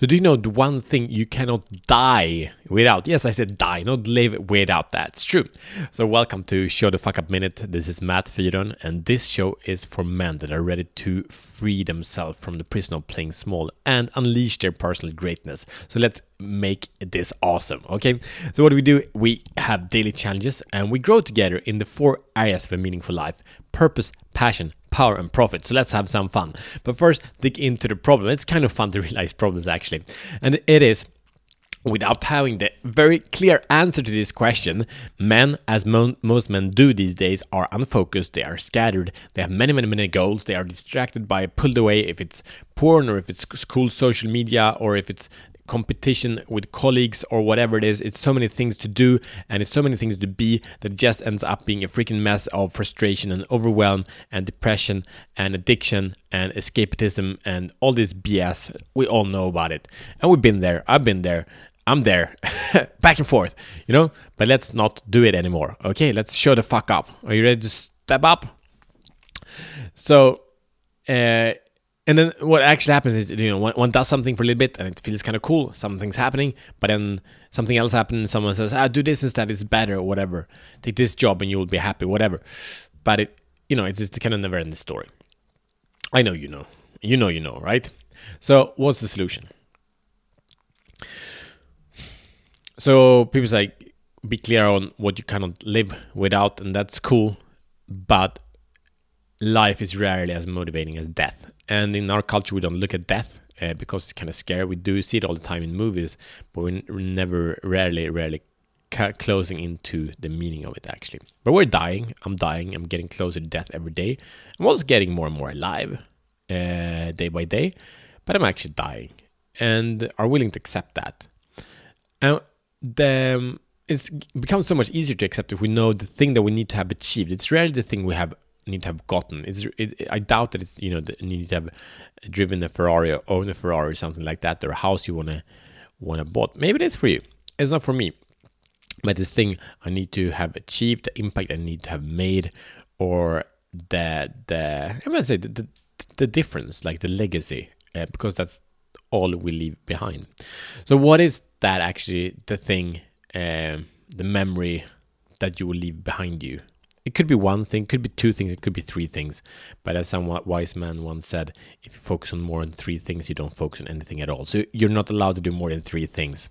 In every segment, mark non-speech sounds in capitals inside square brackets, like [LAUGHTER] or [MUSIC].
So, do you know the one thing you cannot die without? Yes, I said die, not live without that. It's true. So, welcome to Show the Fuck Up Minute. This is Matt Fyron, and this show is for men that are ready to free themselves from the prison of playing small and unleash their personal greatness. So, let's make this awesome. Okay. So, what do we do? We have daily challenges and we grow together in the four areas of a meaningful life purpose, passion, power, and profit. So, let's have some fun. But first, dig into the problem. It's kind of fun to [LAUGHS] realize problems actually. And it is without having the very clear answer to this question, men, as mo- most men do these days, are unfocused, they are scattered, they have many, many, many goals, they are distracted by, pulled away if it's porn or if it's school social media or if it's competition with colleagues or whatever it is. It's so many things to do and it's so many things to be that just ends up being a freaking mess of frustration and overwhelm and depression and addiction and escapism and all this BS. We all know about it. And we've been there. I've been there. I'm there, [LAUGHS] back and forth, you know. But let's not do it anymore. Okay, let's show the fuck up. Are you ready to step up? So, uh, and then what actually happens is you know one, one, does something for a little bit and it feels kind of cool something's happening but then something else happens someone says ah do this instead it's better or whatever. Take this job and you'll be happy whatever. But it you know it's just kind of never end the story. I know you know. You know you know right? So what's the solution? So people say be clear on what you cannot live without and that's cool but life is rarely as motivating as death and in our culture, we don't look at death uh, because it's kind of scary. We do see it all the time in movies, but we're never, rarely, rarely ca- closing into the meaning of it actually. But we're dying. I'm dying. I'm getting closer to death every day. I'm also getting more and more alive uh, day by day, but I'm actually dying and are willing to accept that. And the it's becomes so much easier to accept if we know the thing that we need to have achieved. It's rarely the thing we have need to have gotten. It's it, I doubt that it's you know you need to have driven a Ferrari or own a Ferrari or something like that or a house you wanna wanna bought. Maybe it is for you. It's not for me. But this thing I need to have achieved, the impact I need to have made, or the the I'm gonna say the the, the difference, like the legacy, uh, because that's all we leave behind. So what is that actually? The thing, uh, the memory that you will leave behind you it could be one thing, could be two things, it could be three things. But as some wise man once said, if you focus on more than three things, you don't focus on anything at all. So you're not allowed to do more than three things.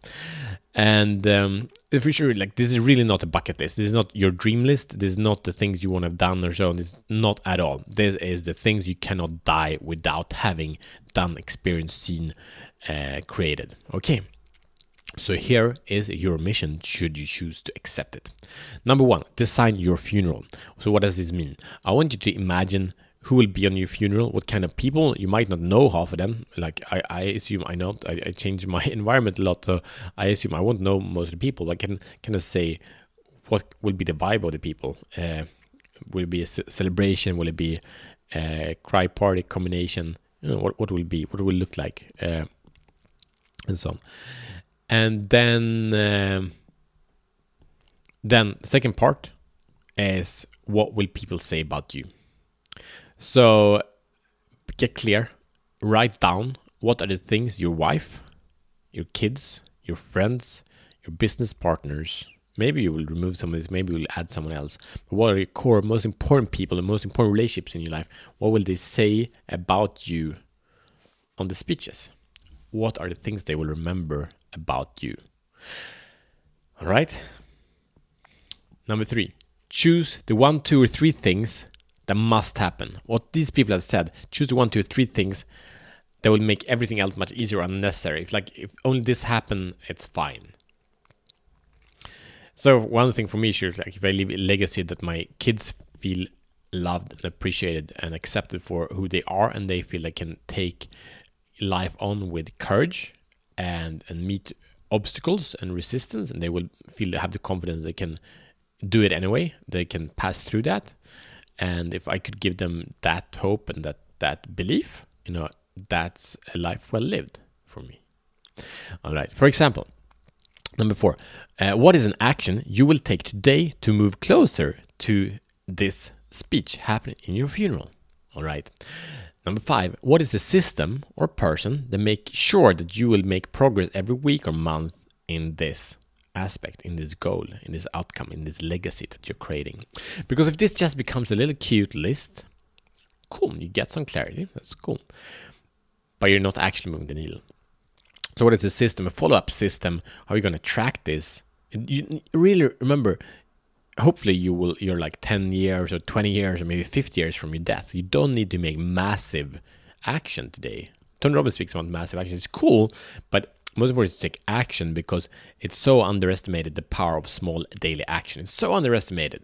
And um, if you sure, like this is really not a bucket list. This is not your dream list. This is not the things you want to have done or so. This is not at all. This is the things you cannot die without having done, experienced, seen, uh, created. Okay. So here is your mission should you choose to accept it. Number one, design your funeral. So what does this mean? I want you to imagine who will be on your funeral, what kind of people. You might not know half of them. Like I, I assume I know. I, I change my [LAUGHS] environment a lot, so I assume I won't know most of the people. I can kind of say what will be the vibe of the people. Uh, will it be a celebration? Will it be a cry party combination? You know what what will be? What will look like? Uh, and so on and then um, then the second part is what will people say about you. So get clear. Write down what are the things your wife your kids your friends your business partners maybe you will remove some of this maybe you'll add someone else but what are your core most important people and most important relationships in your life? What will they say about you on the speeches? What are the things they will remember about you. All right. Number three, choose the one, two, or three things that must happen. What these people have said, choose the one, two, or three things that will make everything else much easier unnecessary. If like if only this happen, it's fine. So one thing for me is like if I leave a legacy that my kids feel loved and appreciated and accepted for who they are and they feel they can take life on with courage and and meet obstacles and resistance and they will feel they have the confidence they can do it anyway. They can pass through that. And if i could give them that hope and that that belief you know that's a life well lived for me. All right. For example number four uh, what is an action you will take today to move closer to this speech happening in your funeral? All right Number five, what is the system or person that make sure that you will make progress every week or month in this aspect, in this goal, in this outcome, in this legacy that you're creating? Because if this just becomes a little cute list, cool, you get some clarity, that's cool. But you're not actually moving the needle. So, what is the system? A follow up system. How are you going to track this? You really remember, hopefully you will you're like 10 years or 20 years or maybe 50 years from your death. You don't need to make massive action today. Tony Robbins speaks about massive action. It's cool but most important is to take action because it's so underestimated the power of small daily action. It's so underestimated.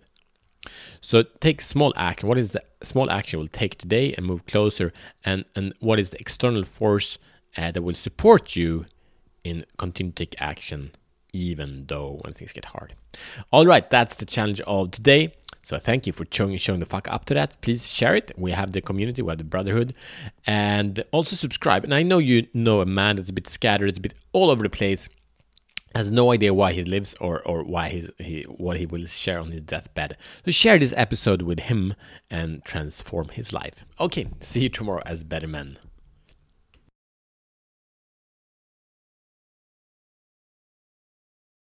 So take small action. What is the small action will take today and move closer? And and what is the external force uh, that will support you in continue to take action even though when things get hard. All right, that's the challenge of today. So thank you for showing, showing the fuck up to that. Please share it. We have the community, we have the brotherhood, and also subscribe. And I know you know a man that's a bit scattered, it's a bit all over the place, has no idea why he lives or or why he's, he what he will share on his deathbed. So share this episode with him and transform his life. Okay, see you tomorrow as better men.